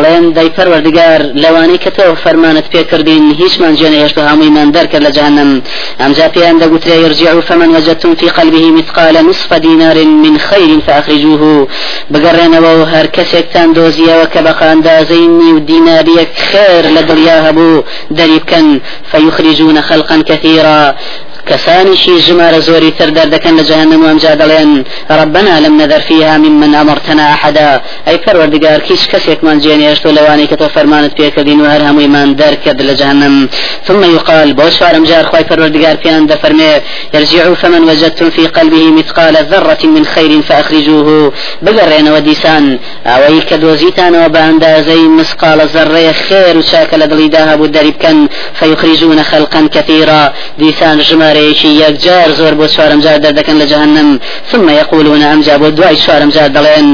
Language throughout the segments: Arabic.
دەڵێن دەی پەروەردگار لەوانەی کە تۆ فەرمانت پێکردین هیچمان جێ نەهێشت و هەموویمان دەرکرد جهنم ئەمجا پێیان دەگوترێ يرجعوا فمن وجدتم في قلبه مثقال نصف دينار من خير فأخرجوه. بگەڕێنەوە و هەر کەسێکتان دۆزیەوە کە بە قاندازەی نیو دیناریەک خێر لە دڵیا هەبوو دەری بکەن فيخرجون خلقا كثيرا كسانشي جمار زوري تردر دكن لجهنم وامجا دلين ربنا لم نذر فيها ممن أمرتنا أحدا. أي پروردگار كيش كسيك من جيني اشتو لواني كتو فرمانت بيك دين وهر همو ايمان كد لجهنم ثم يقال بوش فارم جار خواي پروردگار بيان دفرمي يرجعوا فمن وجدتم في قلبه مثقال ذرة من خير فأخرجوه. بقرين وديسان اوي كدوزيتان وباندازي مثقال ذرة خير وشاكل دليداها بودريب كان فيخرجون خلقا كثيرا ديسان جمار جارێکی یەکجار زۆر بۆ چوارم جار دەردەکەن لە جهنم ثم يقولون أمجا بۆ دوای چوارم جار دەڵێن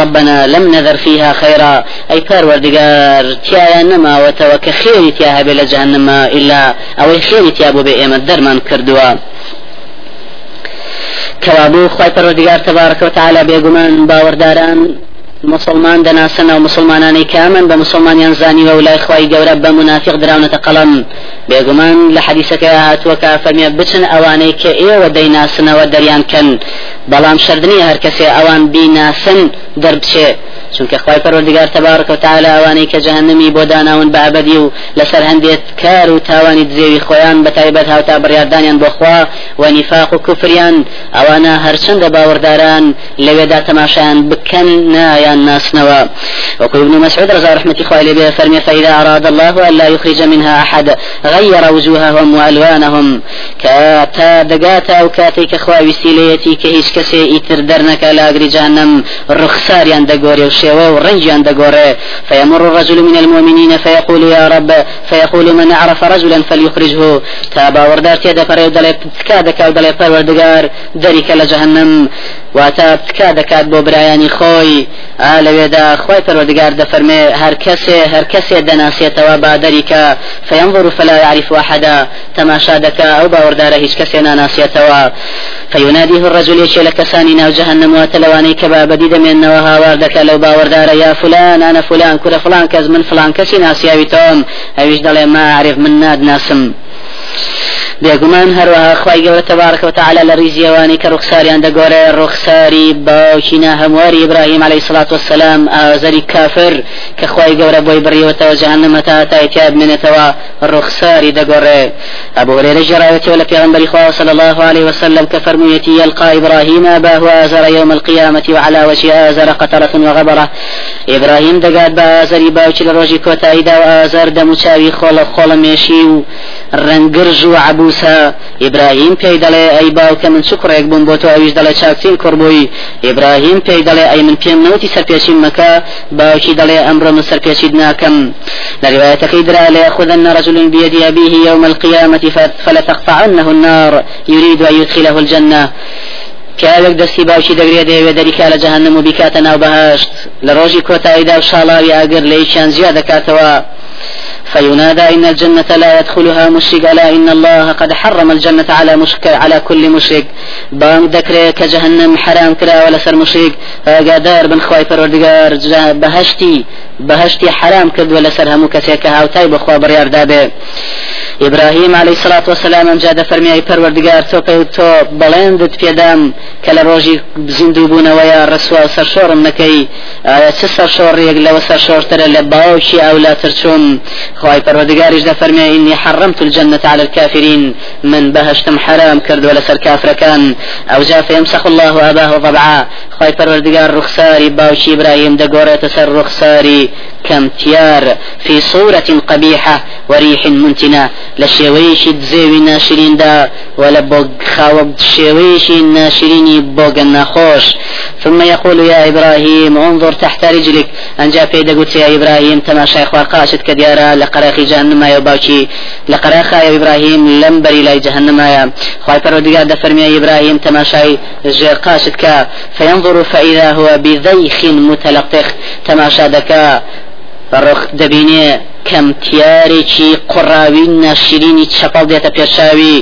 ربنا لم نذر فيها خيرا. أي پەروەردگار تیایە نەماوەتەوە کە خێری تیا هەبێ لە جهنم إلا ئەوەی خێری تیا بۆ بێ ئێمە دەرمان کردووە کەوابوو خی پەروەردگار تبارك وتعالى بێگومان باوەڕداران مسلمان دەناسنە و مسلمانانی کامن بە مسلمانیان زانی و لای خی گەورە بە منافق دراونەتە قەڵم. بێگومان لە حەدیسەکە هاتووەکە فەرمیە بچن ئەوانەی کە ئێوە دەیناسنەوە دەریان کەن. بەڵام شردنی هەر کەسێ ئەوان بیناسن دەربچێ. چونکە خی پەروەردگار تبارك وتعالى ئەوانەی کە جهنمی بۆ داناون بە ئەبدی و لەسەر هەندێت کار و تاوانی دزێوی خۆیان بە تایبەت هاوتا بڕاردانیان بۆخوا و نیفاق و کوفریان ئەوانە هەرچەندە باوەڕداران لەوێدا تەماشایان بکەن نایان ناسنەوە. وكل ابن مسعود رضي رحمة خوالي به فرمي فإذا أراد الله أن لا يخرج منها أحد غير وجوههم وألوانهم. كاتا دقاتا أو كاتي كخوا وسيليتي كهيش كسي إتر درنك لا أجري جهنم الرخصار يندقوري وشيوه والرنج يندقوري فيمر الرجل من المؤمنين فيقول يا رب فيقول من عرف رجلا فليخرجه. تابا وردار تيدا فريو دلي تكادك أو دلي وردقار دريك لجهنم واتا تكادك بو برایانی خۆی. لەوێدا خۆی پەروەردگار دەفەرمێ هەر کەسێ هەر کەسێ دەناسێتەوە بادەریکە فينظر فلا يعرف أحدا. تماشا أو باوردار هيش كسينا ناسيتوا فيناديه الرجل يشي لكساني ناو جهنم واتلواني كبا بديد من نوها واردك لو باوردار يا فلان أنا فلان كل فلان كز من فلان كسي ناسيا بتوم أيش دلي ما من ناد ناسم. بێگومان هەروەها خی گەورە تبارك وتعالى لە ریزیەوانی کە ڕوخساریان دەگۆرە ڕوخساری باوکینا هەمواری ئیبراهیم عليه الصلاة والسلام ئازەری کافر کە خی گەورە بۆی بڕیوەتەوە جهنم تا تایتیا بمێنێتەوە ڕوخساری دەگۆڕێ هريرة جراوتي ولا في خواه صلى الله عليه وسلم كفرميتي يلقى إبراهيم أباه آزر يوم القيامة وعلى وجه آزر قطرة وغبرة إبراهيم دقات بآزر باوشي لروجي كوتايدا وآزر دمشاوي خول خول ميشي ڕەنگرژ و پێی دەڵێ ئەی باوکە من چ کوڕێک بووم بۆ تۆ ئەویش دەڵێ چاکترین کوڕبووی ئیبراهیم پێی دەڵێ ئەی من پێم نەوتی سەرپێچیم مەکە باوکی دەڵێ ئەمڕۆ من سەرپێچیت ناکەم لە روايتك درا ليأخذن رجل بيد أبيه يوم القيامة فلتقطعنه النار. يريد أن يدخله الجنة. پیاوێک دەستی باوکی دەگرێت دەیەوێ دەریکا لە جەهنم و بیکاتە ناو بەهشت لە ڕۆژی کۆتاییدا و شاڵاوی ئاگر لە دەکاتەوە فينادى إن الجنة لا يدخلها مشرك ألا إن الله قد حرم الجنة على مشرك على كل مشرك. بام ذكر كجهنم حرام كرا ولا سر مشرك. قادر بن خواي پروردگار بهشتي بهشتي حرام كد ولا سر همو كسيك هاوتاي بخوا بريار دابه. إبراهيم عليه الصلاة والسلام أم جاد فرمي پروردگار تو تو بلندت پێدام کە لە ڕۆژی زیندوو بوونەوەیە ڕسووا سەرشۆڕم نەکەی چ سەرشۆڕێک لەوە سەرشۆرترە لە باوکی ئەو لا ترچوم خواهي پروردگارش ده فرمي إني حرمت الجنة على الكافرين. من بهشتم حرام كرد ولا سر كافر كان أو جاء فيمسخ الله أباه ضبعا خواهي پروردگار رخصاري باوشي إبراهيم ده قورة تسر رخصاري كم تيار في صورة قبيحة وريح منتنة لشيويش دزيوي ناشرين دا ولا بوغ خاوب شيويش ناشريني بوغ النخوش. ثم يقول يا إبراهيم انظر تحت رجلك. أن جاء في يا إبراهيم تماشى إخوة قاشد كديارا لقراخي جهنم يا باوشي. لقراخا يا إبراهيم لم بري لا جهنم يا. خواهي فرودقا دفرمي يا إبراهيم تماشى قاشد كا فينظر فإذا هو بذيخ متلقخ تماشى دكا ڕخ دەبینێ کەم تیارێکی قڕاوی ناشرینی چەپەڵ دێتە پێشاوی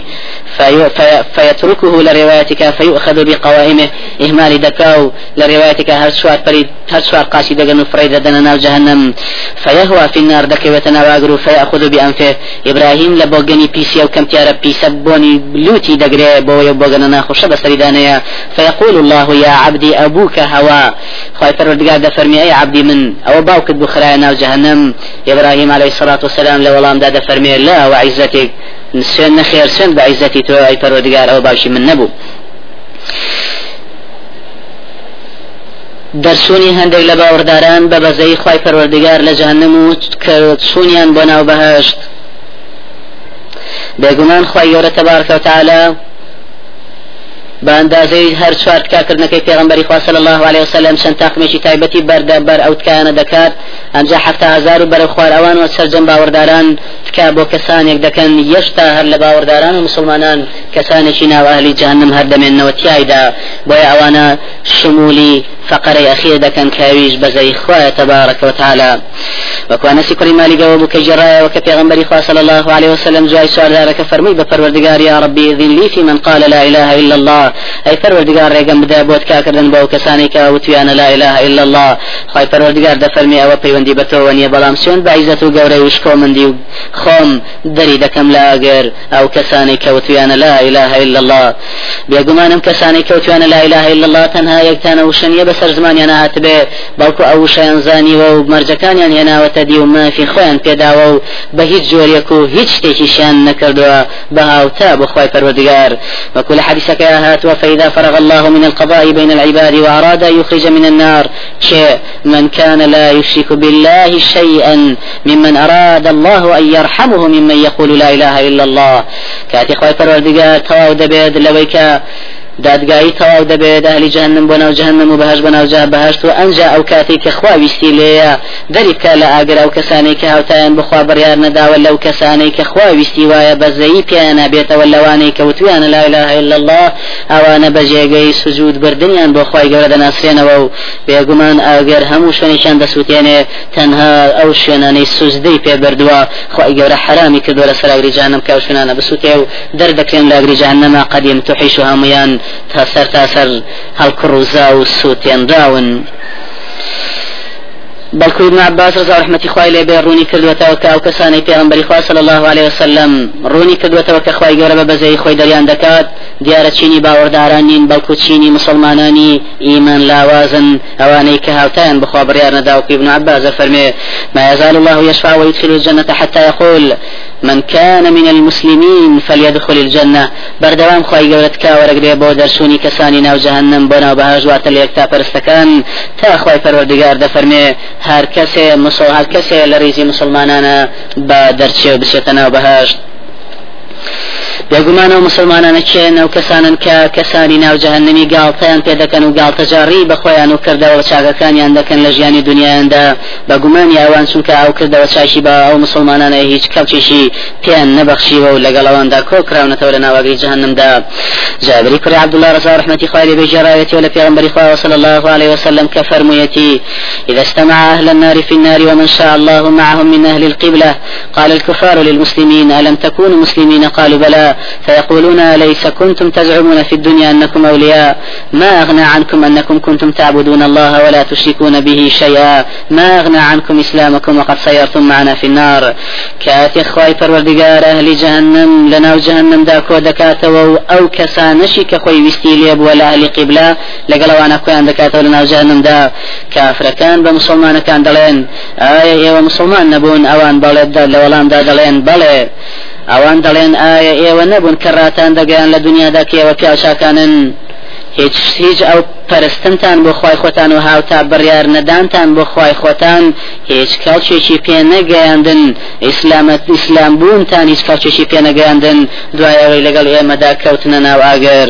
في في فيتركه لروايتك فيؤخذ بقوائمه. إهمال دكاو لروايتك هل سوار بريد هل سوار قاسي دقن فريد دنا جهنم؟ فيهوى في النار دكي وتنواغر فيأخذ بأنفه. إبراهيم لبوغني بيسي أو كم تيارا بيسبوني لوتي دقري بو يبوغنا ناخو شبس ريدانيا فيقول الله يا عبدي أبوك هوا خواهي فرودقار فرمي أي عبدي من؟ أو باوكت بخرايا جهنم. إبراهيم عليه الصلاة والسلام لولام داد فرمي لا وعزتك. سوێن نەخێر سوێن بە عیزەتی تۆ ئەی پەرۆدگار ئەو باشی من نەبوو. دەرسوونی هەندێک لە باوەڕداران بە بەزەی خی پەروەردگار لە جەهنم و چوونیان بۆ ناو بەهشت. بێگومان خی گەورە تەبارکە و تعالی بە ئەندازەی هەر چوار تکاکردنەکەی پێغمبەری خوا صلی الله عليه وسلم چەند تاقمێکی تایبەتی بەردە بەر ئەو تکایانە دەکات. ئەمجا حتا هزار و بەرە خوار ئەوان و سەرجەم باوەڕداران تکا بۆ کەسانێک دەکەن. یەشتا هەر لە باوەڕداران و مسلمانان کەسانێکی ناوەهلی جهنم هەر دەمێنەوە تیایدا. بۆیە ئەوانە شمولی فقري أخير دكان كاويش بزي خواه تبارك وتعالى وكوانا سيكري مالي قوابو كجرايا وكبيغنبري خواه صلى الله عليه وسلم جاي سؤال ذلك فرمي بفروردقار يا ربي إذن لي في من قال لا إله إلا الله. أي فروردقار ريقم بدا بوت كاكردن بو كساني كاوتيانا لا إله إلا الله. خواهي فروردقار دا فرمي أو بيوندي بتو ونيا بلام سيون بعزتو قوري وشكو من ديو خوم دري دكم لا أقر أو كساني كاوتيانا لا إله إلا الله. بيقمانم كساني كاوتيانا لا إله إلا الله. تنها يكتانا وشنية بس بەسەر زمانیان هاتبێ بەڵکو ئەو شیان زانیوە و مەرجەکانیان هێناوەتە دی و مافی خۆیان پێداوە و بە هیچ جۆرێک و هیچ شتێکیشیان نەکردووە بە هاوتا بخوای پەروەردگار. وكل حديثك هاتوا فإذا فرغ الله من القضاء بين العباد وأراد أن يخرج من النار من كان لا يشرك بالله شيئا ممن أراد الله أن يرحمه ممن يقول لا إله إلا الله. كاتي خوي پروردگار تواو دبيد لويك دادگایی تەواو دەبێت ئەهلی جهنم بۆ ناو جهنم و بەهش بە ناوجا بەهشت و ئەنجا ئەو کاتی کە خوا ویستی لێیە. دەری بکە لە ئاگر ئەو کەسانی کە هاوتایان بخوا بڕیار نەداوە لەو کەسانی کە خوا ویستی وایە بەزەیی پیان نابێتەوە لەوانەی کە وتویانە لا إله إلا الله ئەوانە بەجێگەی سوجود بردنیان بۆ خی گەورە دەناسرێنەوە و بێگومان ئاگەر هەموو شوێنیشان دەسووتێنێ تەنها ئەو شوێنانەی سوزدەی پێ بردووە. خی گەورە حرامی کردووە لە سەراگری جانم کە شوێنانە بسووتێ و دەردەکرێن لاگری جهنمە قەدیم تحیش و تا سەر تا سەر هەڵکڕوزا و سووتێنراون بەڵکو ابن عباس رضا رحمەتی خوای لێ بێ ڕوونی کردوێتەوە کە ئەو کەسانی پێغمبەری خوا صلی الله عليه وسلم ڕوونی کردوێتەوە کە خوای گەورە بە بەزەی خۆی دەریان دەکات. دیارە چینی باوەڕداران نین بەڵکو چینی مسلمانانی ئیمان لاوازن ئەوانەی کە هاوتایان بخوا بڕیار نەداوکە ابن عباس فەرمێ ما يزال الله يشفع ويدخل الجنة حتى يقول من كان من المسلمين فليدخل الجنة. بردوام خواهي قولت كا ورقري بو درسوني كساني ناو جهنم بنا بهاج واتل يكتا پرستكان تا خواهي پروردگار دفرمي هر لريزي مسلمانانا با درچه بسيتنا وبهاج بێگومانە و مسلمانانە چێن ئەو کەسانن کە کەسانی ناو جەهنمی گاڵتەیان پێ دەکەن و گاڵتەجاری بە خۆیان و کردەوە چاکەکانیان دەکەن لە ژیانی دنیااندا بە گومان یاوان چونکە ئەو کردەوە چاشی بە ئەو مسلمانانە هیچ کەوتێکی پێیان نەبەخشیوە و لەگەڵەوەندا کۆکراونەتەوە لە ناوەگەی جەهنمدا. جابری کوڕی عبدالله رضا رحمة خوالي بجرايتي ولا پیغمبر خواه صلى الله عليه وسلم كفرميتي إذا استمع أهل النار في النار ومن شاء الله معهم من أهل القبلة. قال الكفار للمسلمين ألم تكونوا مسلمين؟ قالوا بلى. فيقولون ليس كنتم تزعمون في الدنيا أنكم أولياء. ما أغنى عنكم أنكم كنتم تعبدون الله ولا تشركون به شيئا. ما أغنى عنكم إسلامكم وقد سيرتم معنا في النار. كاتي خواي پروردگار أهل جهنم لنا جهنم داكو دكاتو أو كسانشي كخوي وستي ولا أهل قبلة. لقلوانا كوان دكاتو لنا جهنم دا. كافر كان بمسلمان كان دلين. آية مسلمان نبون أوان بلد لولان دا دلين. بلد ئەوان دەڵێن ئایا ئێوە نەبوون کە ڕاتان دەگەیان لە دنیادا کێوە پیاچاکانن هیچ هیچ ئەو پەرستنتان بۆ خی خۆتان و هاوتا بڕیار نەدانتان بۆ خی خۆتان هیچ کەڵچێکی پێ نەگەیاندن. ئیسلامەت ئیسلام بوونتان هیچ کەڵچێکی پێ نەگەیاندن. دوایەوەی لەگەڵ ئێمەدا کەوتنە ناو ئاگەر.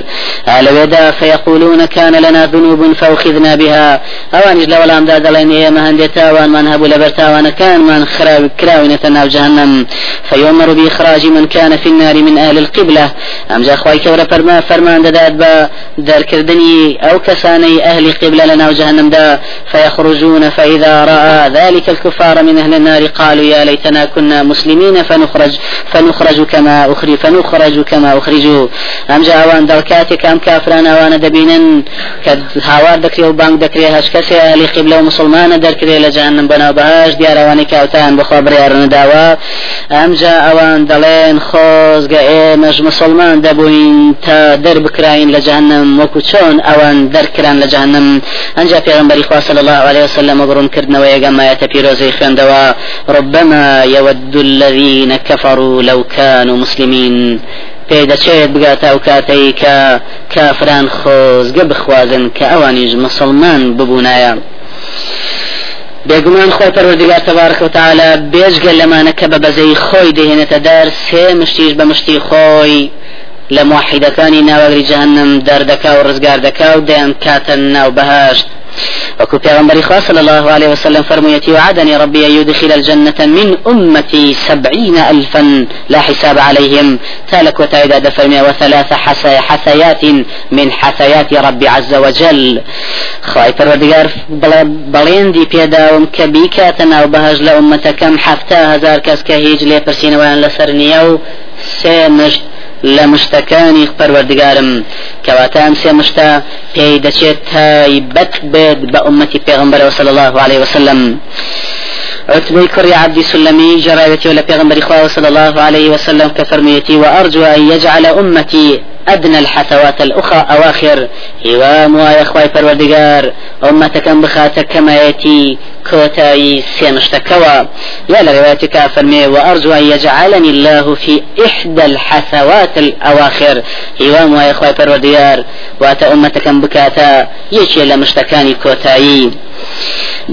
لەوێدا فيقولون كان لنا ذنوب فأخذنا بها. ئەوانیش لە وەڵامدا دەڵێن ئێمە هەندێک تاوانمان هەبوو لەبەر تاوانەکانمان خراوی کراوینەتە ناو جهنم فيؤمر بإخراج من كان في النار من أهل القبلة. أمجا خواي كورا فرما فرمان دادات با دركردني أو كسا كساني أهل قبلة لنا وجهنم دا فيخرجون فإذا رأى ذلك الكفار من أهل النار قالوا يا ليتنا كنا مسلمين فنخرج فنخرج كما أخرج فنخرج كما أخرجوا. أم جاء وان دلكاتك أم كافران وان دبينا كد هاوار دكري وبانك دكري هاش كسي أهل قبلة ومسلمان دركري لجهنم بنا بهاش. ديار واني كاوتان بخبر يارن داوا. أم جاء وان دلين خوز ئێمەش مسلمان دەبووین تا دەربکراین لە جهنم وەکو چۆن ئەوان دەرکران لە جهنم. ئەنج پێغمبەری خوا صلی الله عليه وسلم بڕونکردنەوە یەگەمایەتە پیرۆزەی خوێندەوە. ربما يود الذين كفروا لو كانوا مسلمين پێ دەچێت بگاتە ئەو کاتەی کە کافران خۆزگە بخوازن کە ئەوانیش مسلمان ببوونایە. بێگومان خۆی پەروەردگار تبارک و تعالی بێژگە لەمانە کە بە بەزەی خۆی دەهێنێتە دەر سێ مشتیش بە مشتی خۆی. لە موحیدەکانی ناوەگری جهنم دەردەکا و ڕزگار دەکا و دەیان کاتە ناو بەهاشت. وكو پیغمبر خواه صلى الله عليه وسلم فرميتي وعدني ربي أن يدخل الجنة من أمتي سبعين ألفا لا حساب عليهم. تالك وتايدا دفرمي وثلاث حسي حسيات من حسيات ربي عز وجل. خواهي پروردگار بلين دي بیکاتەناو بەهژ لە ئومەتەکەم حفتا هزار کەس کە هیچ لێ پرسیینەوەیان لەسەر نییە و سێ مشت لە مشتەکانی پەروەردگارم. کەواتان سێ مشتە پێی دەچێت تایبەت بێت بە ئومەتی پێغمبەرەوە الله عليه وسلم. عتبي كري عبد سلمي جرايتي ولا بيغمبر صلى الله عليه وسلم كفرميتي وأرجو أن يجعل أمتي أدنى الحثوات الأخرى أواخر. هوام يا إخوي فروردقار أمتك بخاتك كما يتي كوتاي سيمشتكوا يا لروايتك فرمي وأرجو أن يجعلني الله في إحدى الحثوات الأواخر. هوام يا إخوي فروردقار واتا أمتك بكاتا يشي لمشتكاني كوتاي.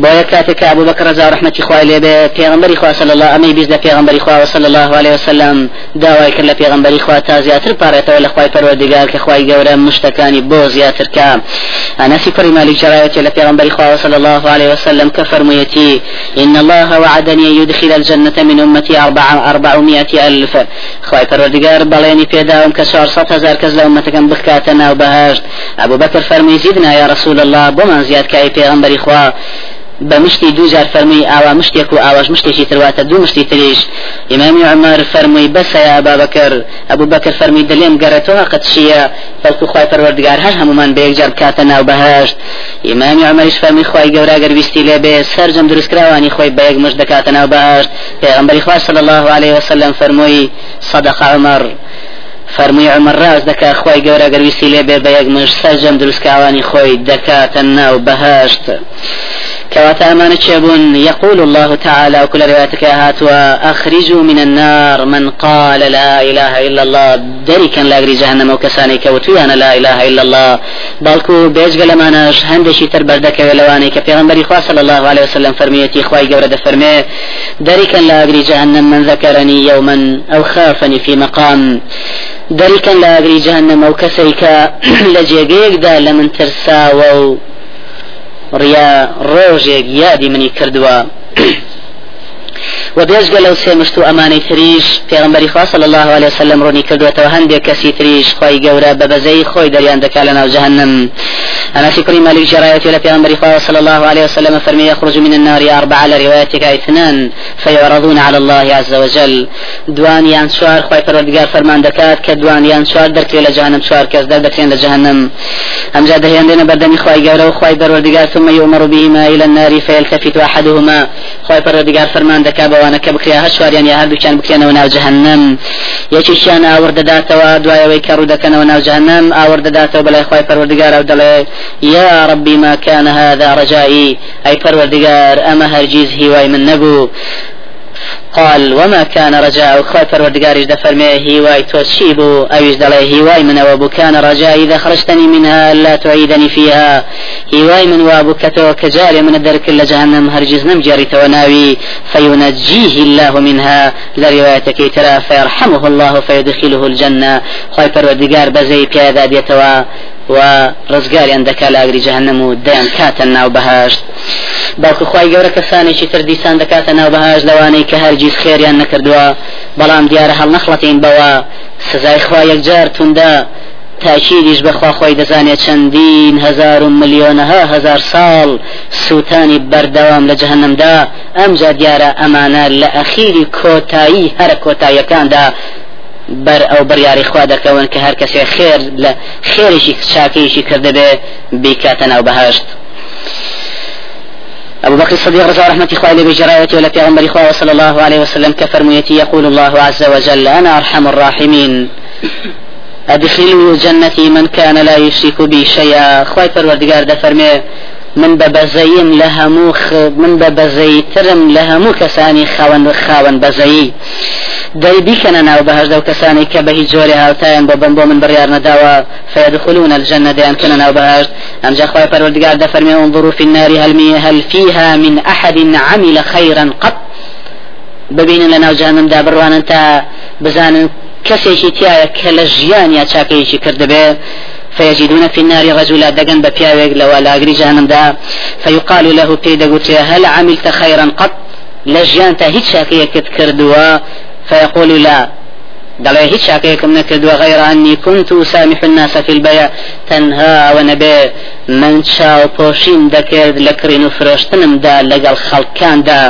بۆیە کاتێک ئەبوو بەکە ڕزا ڕحمەتی خوای لێ بێ پێغمبەری خوا صلی الله ئەمەی بیست لە پێغمبەری خوا صلی الله عليه وسلم. داوای کرد لە پێغمبەری خوا تا زیاتر خوای پەروەردگار کە خوای گەورە مشتەکانی بۆ زیاتر کە أنس كري مالك جراية لبيغمبر خواه صلى الله عليه وسلم كفرميتي إن الله وعدني يدخل الجنة من أمتي أربع أربعمائة ألف. خواهي پروردگار بليني پیداوم كشار صد هزار كز لأمتكم بخكاتنا وبهاشت أبو بكر فرمي زدنا يا رسول الله بمن زياد كاي پیغمبر خواه بە مشتی دوجار فەرمووی ئاوا مشتێک و ئاواش مشتێکی ترواتە دوو مشتی تریش. ئیمامی عمر فەرمووی بەسەیە ئەبا بەکر ئەبوو بەکر فەرمی دلێم گەڕێتەوە قەت چییە؟ فەڵکو خی پەروەردگار هەر هەمومان بە یەکجار بکاتە ناو بەهشت ئیمامی عمریش فەرمی خی گەورە گەرویستی لێ بێ سەرجەم دروستکراوانی خۆی بە یەک مش دەکاتە ناو بەهشت پێغمبەری خوا صلی الله عليه وسلم فەرمووی صدق عمر فەرمووی عمر ڕاز دەکات خی گەورە گەرویستی لێ بێ بە یەک مش سەرجەم دروستکاوانی خۆی دەکاتە ناو بەهشت كواتا أمان تشابون يقول الله تعالى وكل روايتك هاتوا أخرجوا من النار من قال لا إله إلا الله دريكا لا أجري جهنم وكساني كوتويانا لا إله إلا الله بالكو بيج قال ما ناش هندشي تربردك ولواني كبيغمبري خواه صلى الله عليه وسلم فرميتي خواي قورد فرمي دريكا لا أجري جهنم من ذكرني يوما أو خافني في مقام دريكا لا أجري جهنم أو كسيكا لجيقيق دا لمن ترساوو ڕیا ڕۆژێک یادی منی کردووە و بێژگە لەو سێ مشت و ئەمانەی تریش. پێغمبەری خوا صلی الله عليه وسلم ڕوونی کردوێتەوە هەندێک کەسی تریش. خۆی گەورە بە بەزەی خۆی دەریان دەکا لە ناو جهنم. أنا في كل مالك إلى پیغمبر خواه صلى الله عليه وسلم فرمي يخرج من النار أربعة على روايتك اثنان فيعرضون على الله عز وجل دوان يان شوار خواه پروردگار فرمان دكات كدوان يان شوار دركي لجهنم شوار كز در دكرين لجهنم. أم جاد هيان دين بردمي خواه قوله خواه پروردگار ثم يؤمر بهما إلى النار فيلتفت أحدهما. خواه پروردگار فرمان دكا بوانا كبكريا هشوار يعني هردو كان بكينا وناو جهنم یەکیشیان ئاوردەداتەوە دوایەوەی کە ڕوو دەکەنەوە ناو جهنم ئاوردەداتەوە بەلای خی پەروەردگار و دەڵێ یا ربی ما كان هذا رجائي أي پەروەردگار ئەمە هەرگیز هیوای من نەبوو. قال وما كان رجاء خوي پروردگارش ده فرمي هيواي تو شيبو اويش دلي هيواي من وابو كان رجاء إذا خرجتني منها لا تعيدني فيها. هيواي من وابو كتو كجاري من الدرك لجهنم هرجز نمجري توناوي فينجيه الله منها. لروايتك ترى فيرحمه الله فيدخله الجنة. خوي پروردگار بزي بيادا ديتوا و ڕزگاریان دەکا لە ئاگری جەهنم و دەیان کاتە ناو بەهاشت باوکو خی گەورە کەسانێکی تر دیسان دەکاتە ناو بەهاش لەوانەی کە هەرگیز خێریان نەکردووە. بەڵام دیارە هەڵ نەخڵەتین بەوە. سزای خوا یەکجار توندا. تاکیدیش بەخوا خۆی دەزانێت چەندین هزار و ملیۆنەها هزار ساڵ سووتانی بەردەوام لە جەهنمدا ئەمجا دیارە ئەمانە لە ئەخیری کۆتایی هەرە کۆتاییەکاندا بەر ئەو بڕیاری خوا دەکەون کە هەر کەسێ خێر لە خێرێکی چاکەیشی کردبێ بیکاتە ناو بەهشت. أبو بكر الصديق رضي رحمة إخواني بجرايته ولا في إخوة صلى الله عليه وسلم كفرميتي يقول الله عز وجل أنا أرحم الراحمين. أدخلوا جنتي من كان لا يشرك بي شيئا. خواي پروردگار ده فرمي من ببزين لهموخ من ببزيترم لهمو كساني خاون خاون بزيي دەی بیکەنە ناو بەهشدا و کەسانی کە بە هیچ جۆری هاوتایان بۆ بم بۆ من بڕیار نەداوە فيدخلون الجنة ديان كنا ناو بهشت أم جا خواهي پروردگار دفرمي انظروا في النار هل, هل فيها من أحد عمل خيرا قط؟ ببين لنا جهنم دا بروان تا بزان كسيشي تيايا كلا جيان يا چاكيشي كردبه فيجدون في النار رجلا دقن ببياويق لو لا جهنم دا فيقال له بيدا هل عملت خيرا قط؟ لجيان تا هيت شاكية كردوا فيقول لا. دڵێ هیچ شاکەیەکم نەکردووە غير أني كنت سامح الناس في البيع تنها ونبي من چاو پۆشیم دەکرد لە کڕین و فرۆشتنمدا لەگەڵ خەڵکاندا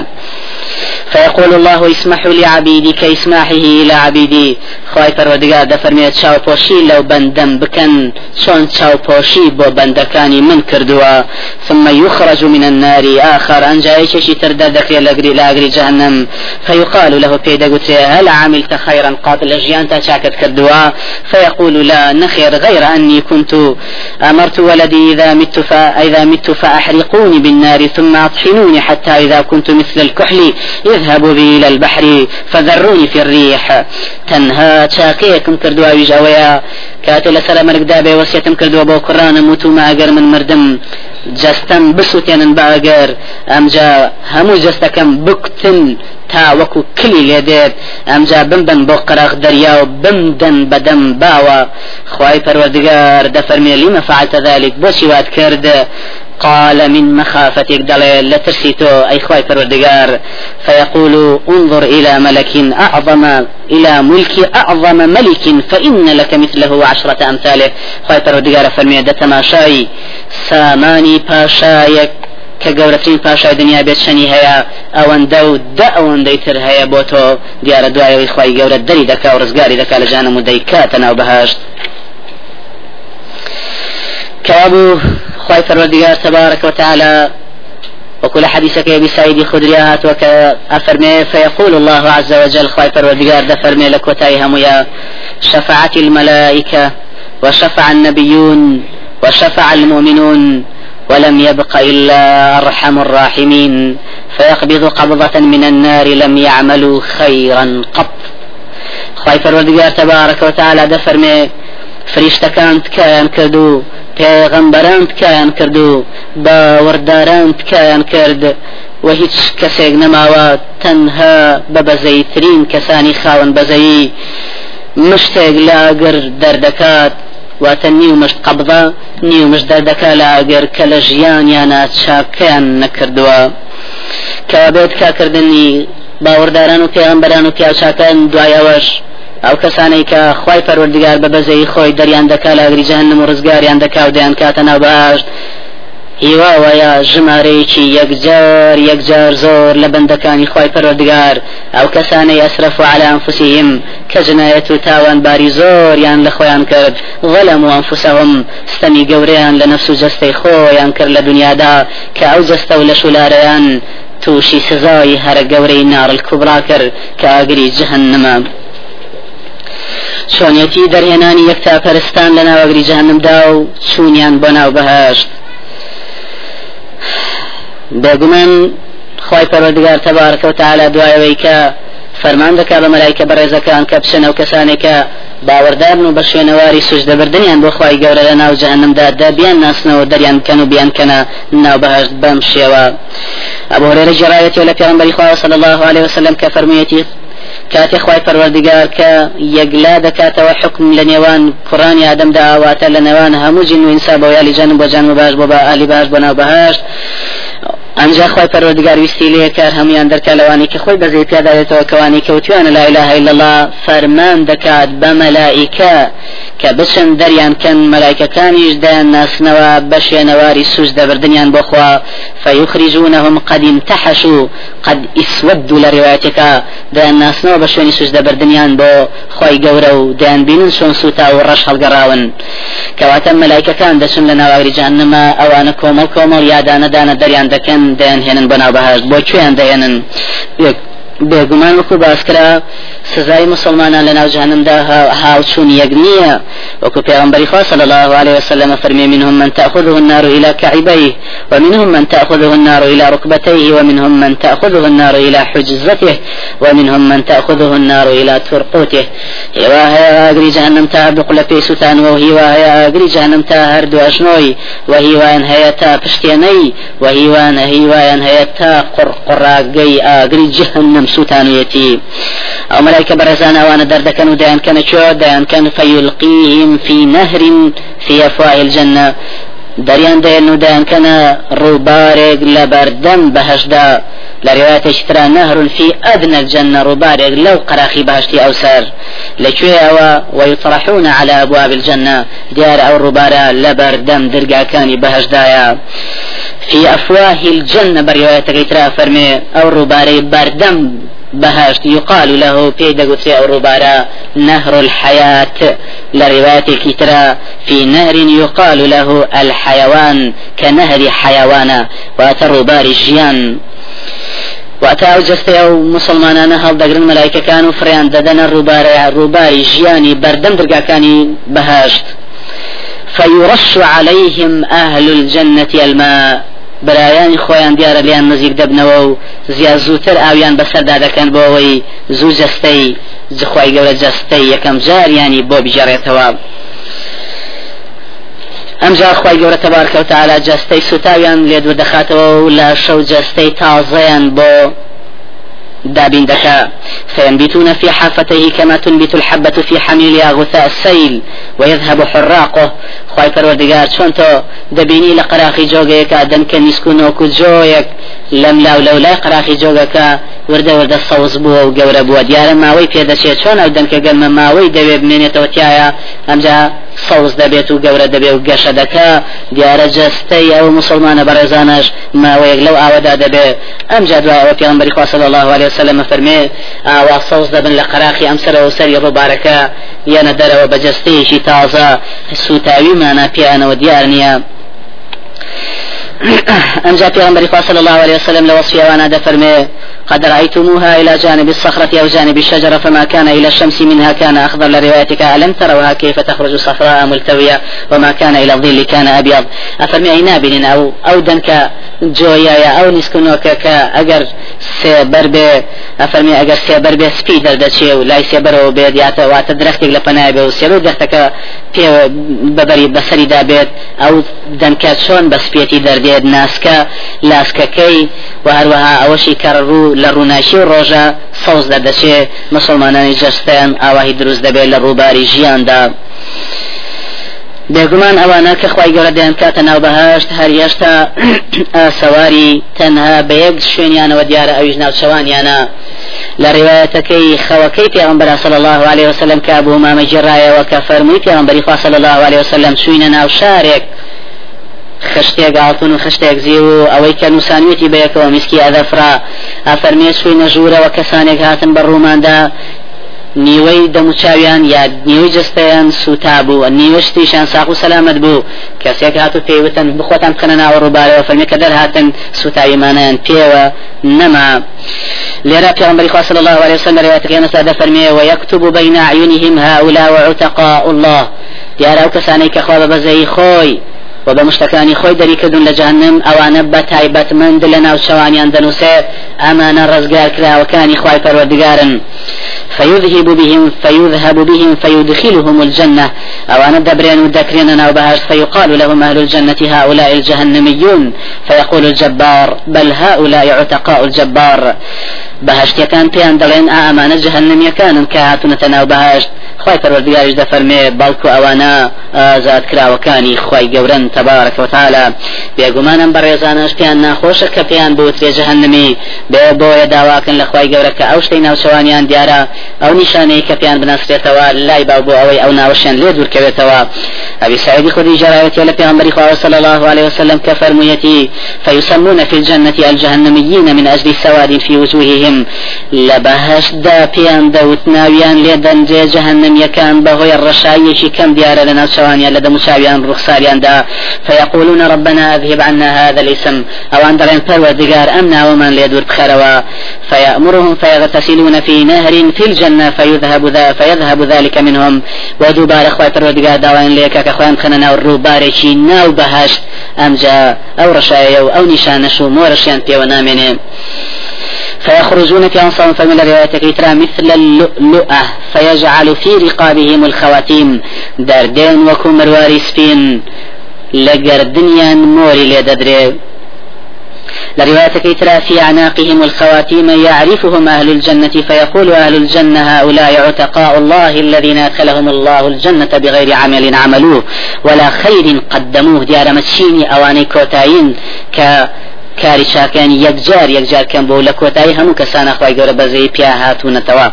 فيقول الله اسمحوا لعبيدي كإسماحه إلى عبيدي. خواهي فرودگار دفرميت چاو پوشي لو بندم بكن شون چاو پوشي بو بندكاني من كردوا ثم يخرج من النار آخر أنجا يشي تردد دكري لأجري جهنم فيقال له بيدا هل عملت خيرا قاد لجيان تشاكت كردوا فيقول لا نخير غير أني كنت أمرت ولدي إذا مت فإذا مت فأحرقوني بالنار ثم أطحنوني حتى إذا كنت مثل الكحل اذهبوا بي إلى البحر فذروني في الريح. تنها شاكيكم كردوا ويجاويا كاتل لسر مرق دابي وسيتم كردوا بو قرآن موتو ما أقر من مردم. جستم بسوتين باقر أمجا همو جستكم بكتن تا وەکو کلی لێ دێت ئەمجا بمبن بۆ قەرەق دەریا و بمدەن بەدەم باوە خی پەروەردگار دەفەرمێ لیمە فعلت ذلك. بۆچی وات کرد. قال من مخافتك دليل لترسيتو أي خواي پروردگار. فيقول انظر إلى ملك أعظم إلى ملك أعظم ملك فإن لك مثله عشرة أمثاله خواي پروردگار فرمي دتماشاي ساماني پاشايك کە گەورەترین پاشای دنیا بێت شەنی هەیە ئەوەندە و دە ئەوەندەی تر هەیە بۆ تۆ. دیارە دوایەوەی خی گەورە دەری دەکا و ڕزگاری دەکا لە كابو خواي فرودگار تبارك وتعالى. وكل حديثك يا بسعيد خدريات وكأفرمي فيقول الله عز وجل خواي فرودگار دفرمي لك وتايهم يا شفعت الملائكة وشفع النبيون وشفع المؤمنون ولم يبق إلا أرحم الراحمين. فيقبض قبضة من النار لم يعملوا خيرا قط. خواي فرودگار تبارك وتعالى دفرمي فريشتكان كان كدو پێغەمبەران تکایان کرد و باوەڕداران تکایان کرد و هیچ کەسێک نەماوە تەنها بە بەزەیترین کەسانی خاون بەزەیی. مشتێک لاگر دەردەکات واتە نیو مشت قبضە نیو مشت دەردەکە لاگەر کە لە ژیانیانە چاکیان نەکردووە. کە بێت کاکردنی باوەڕداران و پێغەمبەران و پیاچاکان دوایەوەش ئەو کەسانەی کە خی پەروەردگار بە بەزەی خۆی دەریان دەکا لە ئەگری جەهنم و ڕزگاریان دەکا و دەیان کاتە ناو باشت هیواوەیە ژمارەیەکی یەکجار یەکجار زۆر لە بەندەکانی خی پەروەردگار. ئەو کەسانەی ئەسرف و على أنفسهم کە جنایەت و تاوانباری زۆریان لە خۆیان کرد. ظلم و أنفسهم ستەمی گەورەیان لە نەفس و جەستەی خۆیان کرد لە دنیادا کە ئەو جەستە و لە شولارەیان تووشی سزای هەرە گەورەی ناڕل کوبرا کرد کە ئاگری جهنمە چۆنیەتی دەرهێنانی یەکتا پەرستان لە ناوەگری جەهنمدا و چوونیان بۆ ناو بەهشت. بێگومان خی پەرۆدگار تەبارکە و تعالا دوایەوەی کە فەرمان دەکا بە مەلایکە بەڕێزەکان کە بچنە و کەسانێکە باوەڕدارن و بە شوێنەواری سوشدەبردنیان بۆ خی گەورە لە ناو جەهنمدا دەبیان ناسنەوە دەریان کەن و بیان کەنە ناو بەهشت بەم شێوە. ئەبو هريرة جرايتي ولا پیغمبر صلى الله عليه وسلم كفرميتي کاتی خوای پەروەردگار کە یەکلا دەکاتەوە حکم لە نێوان کوڕانی ئادەم داواتە لە نێوان هەموو جن و ئینسا بۆ یالی جەن بۆ جان باش بۆ بە ئالی باش بۆ ناو بەهشت ئەنجا خۆی پەرۆدگار ویستی لێ کار هەمویان دەرکە لەوانی کە خۆی بەزەی پیاداێتەوە کەوانی کەوتویانە لا إله إلا الله فەرمان دەکات بە مەلائیکە کە بچن دەریان کەن مەلایکەکانیش دایان ناسنەوە بەشێنەواری سوش دەبردنیان بۆخوا فيخرجونهم قد امتحشوا قد اسودوا لروايتك دایان ناسنەوە بە شوێنی سوش دەبردنیان بۆ خۆی گەورە و دایان بینن چۆن سوتا و ڕەش هەڵگەڕاون. کەواتە مەلایکەکان دەچن لە ناواگری جاننەما ئەوانە کۆمەڵ کۆمەڵ یادانەدانە دەریان دەکەن دەیان هێنن بە ناو بەهشت بۆ کوێیان دەهێنن. بێگومان وەکو باسکرا سزای مسلمانان لە ناو جهنمدا هاوچوون یەک نییە وەکو پێغمبەری خوا صلى الله عليه وسلم فرمي منهم من تأخذه النار إلى كعبيه ومنهم من تأخذه النار إلى ركبتيه ومنهم من تأخذه النار إلى حجزته ومنهم من تأخذه النار إلى ترقوته. هي أجري جهنم تا بقل بيسوتان وهي أجري جهنم تا هرد أشنوي. وهي وان هي تا پشتيني. وهي وان هي وان هي تا قرقراقي أجري جهنم سوتانيتي أو ملائكة برزان أوان درد كانوا ديان كان شو؟ ديان كان فيلقيهم في نهر في أفواه الجنة. دەریان دێن و دایانکەنە ڕووبارێک لە بەردەم بەهشدا لە ڕێواتێک ترا نەهرون في ئەدنە الجنة ڕووبارێک لەو قراخی باشتی ئەو سەر لەکوێ ئەوە ويطرحون على أبواب الجنة. دیار ئەو ڕووبارە لە بەردەم دەرگاکانی بەهشدایە في أفواه الجنة برواية ترى فرمي أو رباري بردم بهشت. يقال له بيد قصي أو ربارا نهر الحياة. لرواية كترا في نهر يقال له الحيوان كنهر حيوانا. وأتر الجيان. وأتا أو جستي أو مسلمان هل دقرن ملائكة كانوا فريان ددن الرباري الرباري جياني بردم بهشت. فيرش عليهم أهل الجنة الماء. برایانی خۆیان دیارە لیان نزیک دەبنەوە و زیاد زووتر ئاویان بەسەردا دەکەن بۆ ئەوەی زوو جستەی جخوای گەورە جستەی یەکەم جاریانی بۆ بجارێتەوە ئەمجا خی گەورە تەبارکە و تعالا جستەی سوتاویان لێ دوور دەخاتەوە و لە شەو جستەی تازەیان بۆ دابين دكا فينبتون في حافته كما تنبت الحبة في حميلها غثاء السيل ويذهب حراقه. خواهي پروردگار چون تو دبيني لقراخي جوغيك دن كنسكون وكو جويك لم لاو لو لا قراخي جوغك ورده ورده الصوز بوه وقورة بوه ديارا ماوي پیدا چون أو دن كقلم ماوي دوي بمينيت وتيايا امجا صوز دەبێت و گەورە دەبێت و گەشە دەکە دیارە جستەی ئەو مسلمانە بەڕێزانش ماوەیەک لەو ئاوەدا دەبێت. ئەم جادوایەوە پێغمبەری خوا صلی الله عليه وسلم فەرمێ ئاوا صوز دەبن لە قەراقی ئەم سەرەوە سەری ڕووبارەکە. یانە دەرەوە بە جستەیەکی تازە. سوتاویمانە پیانەوە دیار نییە. أنجا پیغمبر صلى الله عليه وسلم لوصفي وأنا دفرمي قد رأيتموها إلى جانب الصخرة أو جانب الشجرة فما كان إلى الشمس منها كان أخضر لروايتك ألم تروها كيف تخرج صفراء ملتوية وما كان إلى الظل كان أبيض؟ أفرمي أي نابل أو أو دنك جويا أو نسكنوك كأجر سيبر بي أفرمي أجر سيبر بي سبي دردشي ولا سيبر بيد ياتا واتدرختك لپناي بي وسيبر درتك في ببري بسري دابيت أو دنك شون بسبيتي درديد ناسكا لاسككي وهروها أوشي كررو لە ڕووناشی و ڕۆژە سەوز دەدەچێ مسلمانانی جەستیان ئاواهی دروست دەبێت لە ڕووباری ژیاندا. بێگومان ئەوانە کە خی گەورە دەیان کاتە ناو بەهشت هەر هێشتا سەواری تەنها بە یەک شوێنیانەوە دیارە ئەویش ناوچەوانیانە لە ڕێوایەتەکەی خەوەکەی پێغمبەر صلی الله عليه وسلم کە بوو مامە جێڕایەوە کە فەرمووی پێغمبەری خوا صلی الله عليه وسلم چوینە ناو شارێک خشتێک گاڵتون و خشتێک زی و ئەوەی کە نووسانوێتی بەیەکەوە میسکی ئەدەفرا ئافەرمێ سوی نەژوورەوە کەسانێک هاتن بە ڕووماندا. نیوەی دەموچاویان یا نیوەی جستیان سوتا بوو نیوەشتیشان ساق و سەلامت بوو. کەسێک هاتو پێیوتن بخۆتان بکەنە ناوە ڕووبارەوە کە دەرهاتن سوتاویمانیان پێوە نەما. لێرا پێغمبەری خوا صلی الله عليه وسلم نسا فرمي ويكتب بين أعينهم هؤلاء وعتقاء الله. راو كساني كخوا بزي خوي و بە مشتەکانی خۆی دەریکردون لە جانم ئەوانە بە تایبەتمەند لە ناو شەوانیان دەنووسێ ئەمانە ڕزگار خوای پەروەردگارن. فيذهب بهم فيذهب بهم فيدخلهم الجنة. أو أنا دبرين ودكرين أنا وبهاش فيقال لهم أهل الجنة هؤلاء الجهنميون. فيقول الجبار بل هؤلاء عتقاء الجبار. بەهشتەکان پێیان دەڵێن ئامانە جەهنمیەکانن کە هاتونەتە ناو بەهشت. خی پەروەردگاریش دەفەرمێ بەڵکو ئەوانە ئازاد کراوەکانی خی گەورن تەبارەکەوتالە بێگومانم بەڕێزانش پێیان ناخۆشە کە پێیان بوترێ جەهنمی بێ بۆیە داواکن لە خی گەورە کە ئەو شتەی ناوچەوانیان دیارە. ئەو نیشانەی کە پێیان بناسرێتەوە لای با بۆ ئەوەی ئەو ناوەشیان لێ دوورکەوێتەوە ئەبي سعيد خدي جرايتي لك عمر صلى الله عليه وسلم كفرميتي فيسمون في الجنة الجهنميين من أجل سواد في وجوههم لبهش دا بيان دوت ناويان لدن جي جهنم يكان بهوي الرشايش كم ديار لنا شوانيا لدى مشاويان رخصاريان دا فيقولون ربنا أذهب عنا هذا الاسم. أو عند فروا دقار أمنا ومن ليدور بخيروا فيأمرهم فيغتسلون في نهر في الجنة فيذهب ذا فيذهب ذلك منهم. ودوبار اخوات الردقار داوين ليك كخوان خننا والروبارشي ناو بهشت أمجا أو رشايا أو نشانشو مورشيان بيو نامنين فيخرجون في أنصار فمن الرواية ترى مثل اللؤلؤة فيجعل في رقابهم الخواتيم دردين وكو مرواري سبين لقردنيا موري لددري لرواية كيترا في أعناقهم الخواتيم يعرفهم أهل الجنة فيقول أهل الجنة هؤلاء عتقاء الله الذين أدخلهم الله الجنة بغير عمل عملوه ولا خير قدموه ديار مسشيني أواني كوتاين ك کاری چاکیان یەکجار یەکجار کەم بۆ لە کۆتایی هەموو کەسانە خی گەورە بەزەی پیا هاتوونەتەوە.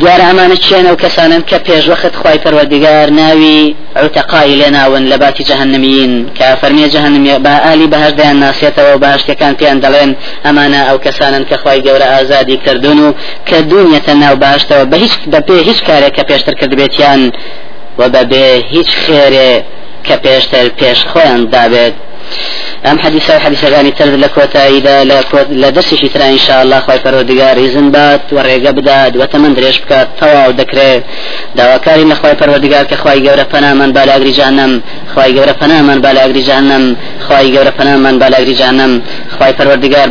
دیارە ئەمانە چێنە و کەسانن کە پێشوەخت خی پەروەردیگار ناوی عوتەقای لێ ناون لە باتی جەهنمین. کە فەرمیە جەهنمی بە ئالی بەهش دەیان ناسێتەوە و باشتەکان پێیان دەڵێن ئەمانە ئەو کەسانن کە خی گەورە ئازادی کردوون و کە دونیەتە ناو باشتەوە. بە هیچ بەپێ هیچ کارێک کە پێشتر کردبێتیان و بەبێ هیچ خێرێ کە پێشتر پێش خۆیان دابێت. أم حديث غاني ترد لكوتا إذا لدرس ترى إن شاء الله خوي فرودگار إذن بات ورقة بداد وتمن دريش بكات توا ودكري داواكاري لخوي فرودگار كخوي جورا فنا من بالاغري جهنم. خوي جورا فنا من بالاغري جهنم. خوي جورا فنا من بالاغري جهنم. خوي فرودگار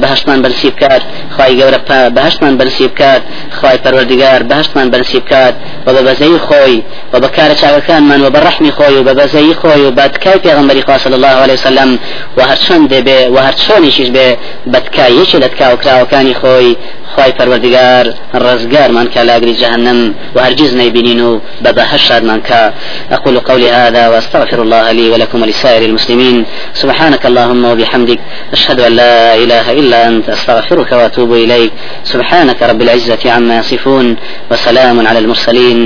بهشت من كات خوي جورا بهشت من بنسيب كات خوي فرودگار بهشت من كات وببزي خوي وبكار شاكان من وبرحمي خوي وببزي خوي وبدكاي پیغمبري صلى الله عليه وسلم وهر چۆن دەبێ و هەر چۆنیشیش بێ بەتکایەکی لە تکاوکراوەکانی خۆی خی پەروەردگار ڕزگارمان کە لاگری جهنم وهرجز نيبينين ببهش شادمان كا أقول قولي هذا وأستغفر الله لي ولكم ولسائر المسلمين. سبحانك اللهم وبحمدك أشهد أن لا إله إلا أنت أستغفرك وأتوب إليك. سبحانك رب العزة عما يصفون وسلام على المرسلين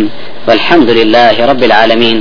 والحمد لله رب العالمين.